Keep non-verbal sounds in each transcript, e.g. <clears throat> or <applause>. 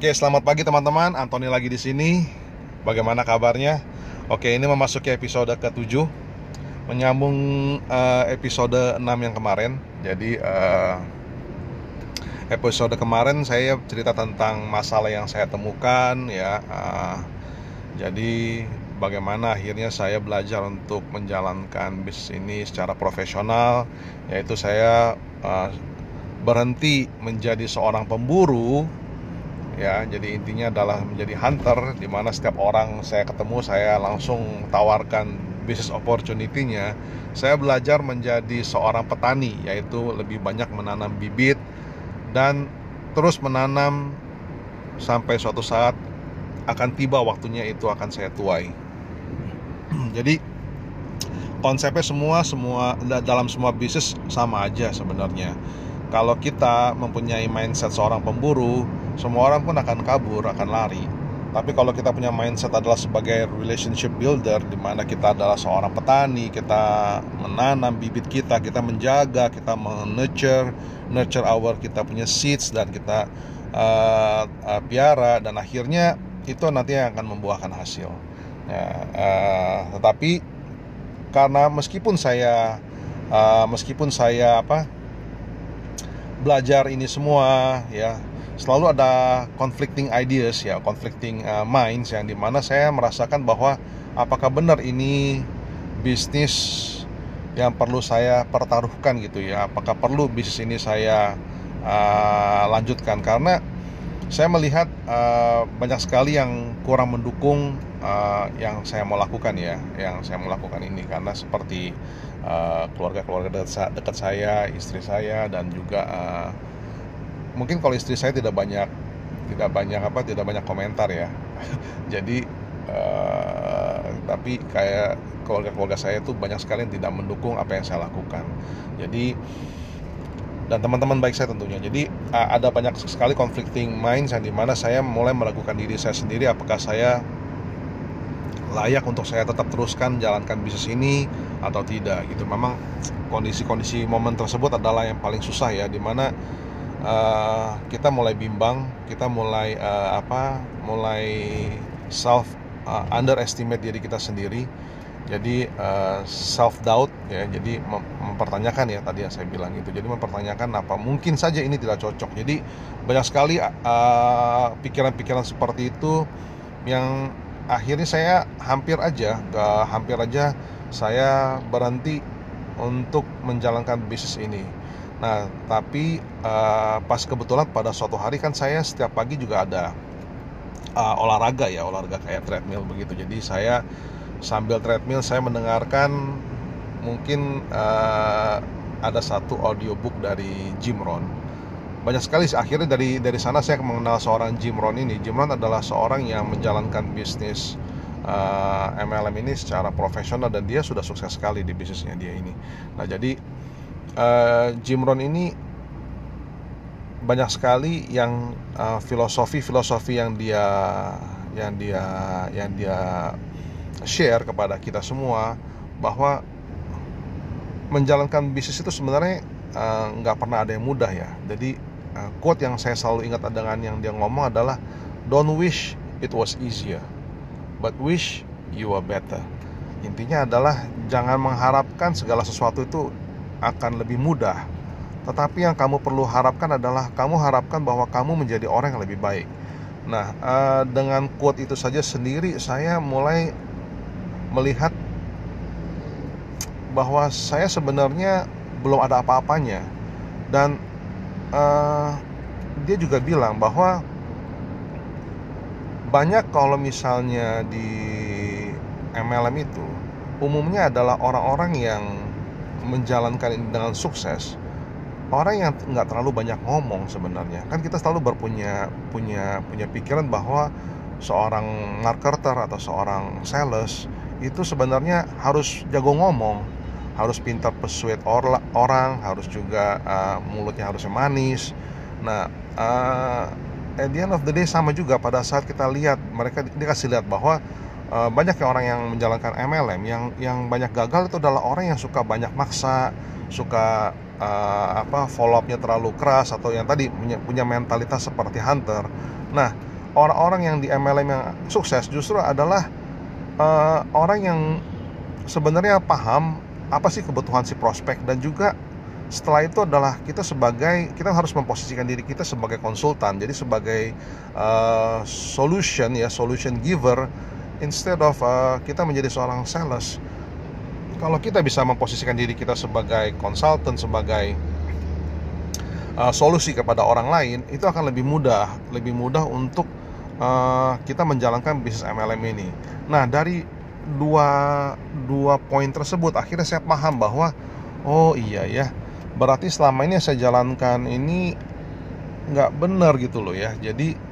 Oke, selamat pagi teman-teman. Antoni lagi di sini. Bagaimana kabarnya? Oke, ini memasuki episode ke-7 menyambung uh, episode 6 yang kemarin. Jadi uh, episode kemarin saya cerita tentang masalah yang saya temukan ya. Uh, jadi bagaimana akhirnya saya belajar untuk menjalankan bisnis ini secara profesional, yaitu saya uh, berhenti menjadi seorang pemburu ya jadi intinya adalah menjadi hunter di mana setiap orang saya ketemu saya langsung tawarkan bisnis opportunity-nya. Saya belajar menjadi seorang petani yaitu lebih banyak menanam bibit dan terus menanam sampai suatu saat akan tiba waktunya itu akan saya tuai. <clears throat> Jadi konsepnya semua semua dalam semua bisnis sama aja sebenarnya. Kalau kita mempunyai mindset seorang pemburu, semua orang pun akan kabur, akan lari. Tapi kalau kita punya mindset adalah sebagai relationship builder, di mana kita adalah seorang petani, kita menanam bibit kita, kita menjaga, kita menurture, nurture our kita punya seeds dan kita uh, uh, piara dan akhirnya itu nanti yang akan membuahkan hasil. Ya, uh, tetapi karena meskipun saya uh, meskipun saya apa belajar ini semua ya selalu ada conflicting ideas ya conflicting uh, minds yang di mana saya merasakan bahwa apakah benar ini bisnis yang perlu saya pertaruhkan gitu ya? Apakah perlu bisnis ini saya uh, lanjutkan? Karena saya melihat uh, banyak sekali yang kurang mendukung uh, yang saya mau lakukan ya, yang saya mau lakukan ini. Karena seperti keluarga-keluarga dekat, dekat saya, istri saya dan juga uh, mungkin kalau istri saya tidak banyak tidak banyak apa tidak banyak komentar ya, <laughs> jadi uh, tapi kayak keluarga-keluarga saya itu banyak sekali yang tidak mendukung apa yang saya lakukan, jadi dan teman-teman baik saya tentunya. Jadi ada banyak sekali conflicting minds yang di mana saya mulai meragukan diri saya sendiri apakah saya layak untuk saya tetap teruskan jalankan bisnis ini atau tidak gitu. Memang kondisi-kondisi momen tersebut adalah yang paling susah ya di mana uh, kita mulai bimbang, kita mulai uh, apa, mulai self uh, underestimate diri kita sendiri. Jadi uh, self doubt ya jadi mem mempertanyakan ya tadi yang saya bilang itu. Jadi mempertanyakan apa mungkin saja ini tidak cocok. Jadi banyak sekali pikiran-pikiran uh, seperti itu yang akhirnya saya hampir aja gak hampir aja saya berhenti untuk menjalankan bisnis ini nah tapi uh, pas kebetulan pada suatu hari kan saya setiap pagi juga ada uh, olahraga ya olahraga kayak treadmill begitu jadi saya sambil treadmill saya mendengarkan mungkin uh, ada satu audiobook dari Jim Rohn. Banyak sekali akhirnya dari dari sana saya mengenal seorang Jim Rohn ini. Jim Rohn adalah seorang yang menjalankan bisnis uh, MLM ini secara profesional dan dia sudah sukses sekali di bisnisnya dia ini. Nah jadi uh, Jim Rohn ini banyak sekali yang filosofi-filosofi uh, yang dia yang dia yang dia share kepada kita semua bahwa menjalankan bisnis itu sebenarnya eh, nggak uh, pernah ada yang mudah ya. Jadi uh, quote yang saya selalu ingat dengan yang dia ngomong adalah don't wish it was easier, but wish you are better. Intinya adalah jangan mengharapkan segala sesuatu itu akan lebih mudah. Tetapi yang kamu perlu harapkan adalah kamu harapkan bahwa kamu menjadi orang yang lebih baik. Nah, uh, dengan quote itu saja sendiri saya mulai melihat bahwa saya sebenarnya belum ada apa-apanya dan uh, dia juga bilang bahwa banyak kalau misalnya di MLM itu umumnya adalah orang-orang yang menjalankan ini dengan sukses orang yang nggak terlalu banyak ngomong sebenarnya. Kan kita selalu berpunya punya punya pikiran bahwa seorang marketer atau seorang sales itu sebenarnya harus jago ngomong harus pintar persuade or orang harus juga uh, mulutnya harusnya manis. Nah uh, at the end of the day sama juga pada saat kita lihat mereka dikasih lihat bahwa uh, banyak ya orang yang menjalankan MLM yang yang banyak gagal itu adalah orang yang suka banyak maksa suka uh, apa follow upnya terlalu keras atau yang tadi punya punya mentalitas seperti hunter. Nah orang-orang yang di MLM yang sukses justru adalah uh, orang yang sebenarnya paham apa sih kebutuhan si prospek dan juga setelah itu adalah kita sebagai kita harus memposisikan diri kita sebagai konsultan. Jadi sebagai uh, solution ya solution giver instead of uh, kita menjadi seorang sales kalau kita bisa memposisikan diri kita sebagai konsultan sebagai uh, solusi kepada orang lain itu akan lebih mudah lebih mudah untuk uh, kita menjalankan bisnis MLM ini. Nah dari dua dua poin tersebut akhirnya saya paham bahwa oh iya ya berarti selama ini saya jalankan ini nggak benar gitu loh ya. Jadi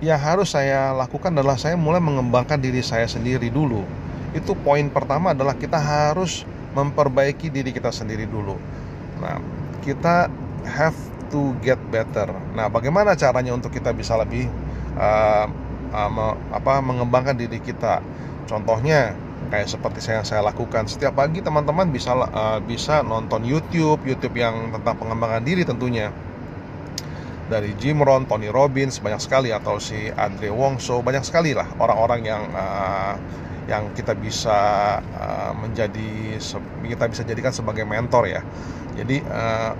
yang harus saya lakukan adalah saya mulai mengembangkan diri saya sendiri dulu. Itu poin pertama adalah kita harus memperbaiki diri kita sendiri dulu. Nah kita have to get better. Nah bagaimana caranya untuk kita bisa lebih uh, uh, apa mengembangkan diri kita? Contohnya kayak seperti yang saya lakukan. Setiap pagi teman-teman bisa uh, bisa nonton YouTube YouTube yang tentang pengembangan diri tentunya dari Jim Rohn, Tony Robbins banyak sekali atau si Andre Wongso banyak sekali lah orang-orang yang uh, yang kita bisa uh, menjadi kita bisa jadikan sebagai mentor ya. Jadi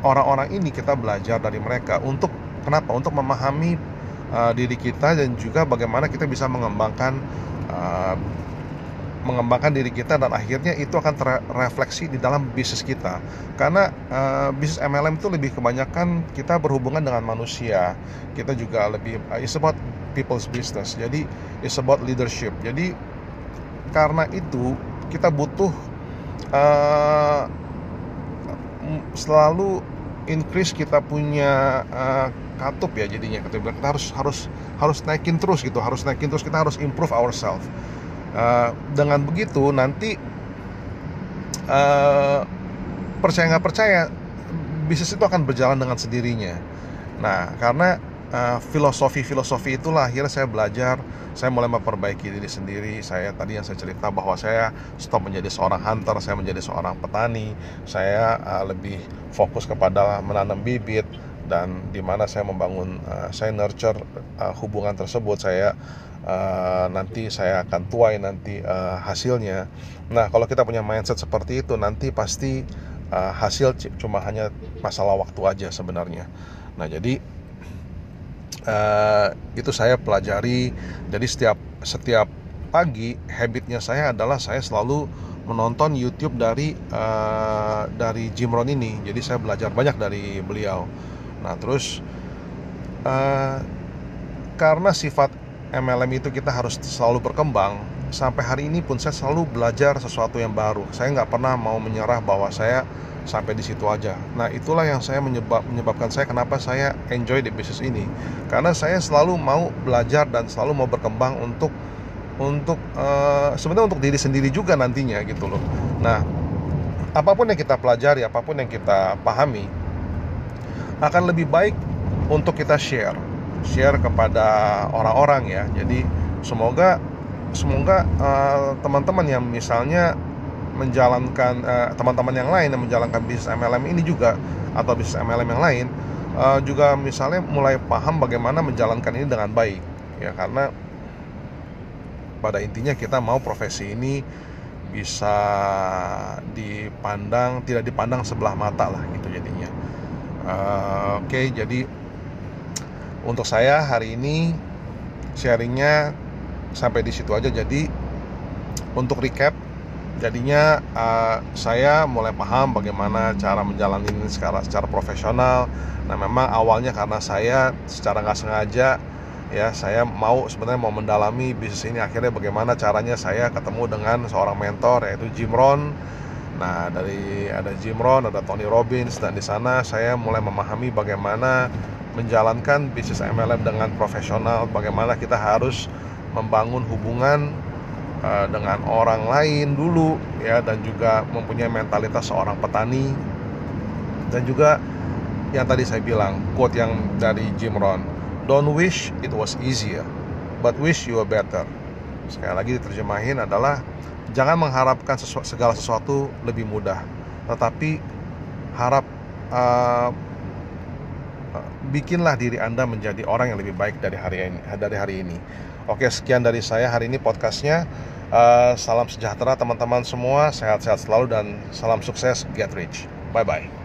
orang-orang uh, ini kita belajar dari mereka untuk kenapa? Untuk memahami uh, diri kita dan juga bagaimana kita bisa mengembangkan uh, mengembangkan diri kita dan akhirnya itu akan terrefleksi di dalam bisnis kita. Karena uh, bisnis MLM itu lebih kebanyakan kita berhubungan dengan manusia. Kita juga lebih uh, it's about people's business. Jadi it's about leadership. Jadi karena itu kita butuh uh, selalu increase kita punya uh, katup ya jadinya. Kita harus harus harus naikin terus gitu. Harus naikin terus. Kita harus improve ourselves uh, dengan begitu nanti uh, percaya nggak percaya bisnis itu akan berjalan dengan sendirinya. Nah karena uh, filosofi-filosofi itulah akhirnya saya belajar saya mulai memperbaiki diri sendiri. Saya tadi yang saya cerita bahwa saya stop menjadi seorang hunter saya menjadi seorang petani. Saya uh, lebih fokus kepada menanam bibit dan di mana saya membangun uh, saya nurture uh, hubungan tersebut saya uh, nanti saya akan tuai nanti uh, hasilnya. Nah, kalau kita punya mindset seperti itu nanti pasti uh, hasil cuma hanya masalah waktu aja sebenarnya. Nah, jadi uh, itu saya pelajari. Jadi setiap setiap pagi habitnya saya adalah saya selalu menonton YouTube dari uh, dari Jim Rohn ini. Jadi saya belajar banyak dari beliau. Nah, terus uh, karena sifat MLM itu kita harus selalu berkembang sampai hari ini pun saya selalu belajar sesuatu yang baru. Saya nggak pernah mau menyerah bahwa saya sampai di situ aja. Nah itulah yang saya menyebab menyebabkan saya kenapa saya enjoy di bisnis ini. Karena saya selalu mau belajar dan selalu mau berkembang untuk untuk uh, sebenarnya untuk diri sendiri juga nantinya gitu loh. Nah apa pun yang kita pelajari apa pun yang kita pahami akan lebih baik untuk kita share share kepada orang-orang ya. Jadi semoga semoga uh, teman-teman yang misalnya menjalankan uh, teman-teman yang lain yang menjalankan bisnis MLM ini juga atau bisnis MLM yang lain uh, juga misalnya mulai paham bagaimana menjalankan ini dengan baik ya karena pada intinya kita mau profesi ini bisa dipandang tidak dipandang sebelah mata lah uh, oke okay, jadi untuk saya hari ini sharingnya sampai di situ aja. Jadi untuk recap jadinya uh, saya mulai paham bagaimana cara menjalani ini secara secara profesional. Nah memang awalnya karena saya secara nggak sengaja ya saya mau sebenarnya mau mendalami bisnis ini. Akhirnya bagaimana caranya saya ketemu dengan seorang mentor yaitu Jim Rohn Nah, dari ada Jim Rohn, ada Tony Robbins dan di sana saya mulai memahami bagaimana menjalankan bisnis MLM dengan profesional, bagaimana kita harus membangun hubungan uh, dengan orang lain dulu ya dan juga mempunyai mentalitas seorang petani. Dan juga yang tadi saya bilang quote yang dari Jim Rohn don't wish it was easier but wish you were better sekali lagi diterjemahin adalah jangan mengharapkan sesu segala sesuatu lebih mudah tetapi harap uh, bikinlah diri Anda menjadi orang yang lebih baik dari hari ini. Dari hari ini. Oke, sekian dari saya hari ini podcastnya. Uh, salam sejahtera teman-teman semua, sehat-sehat selalu dan salam sukses, get rich. Bye bye.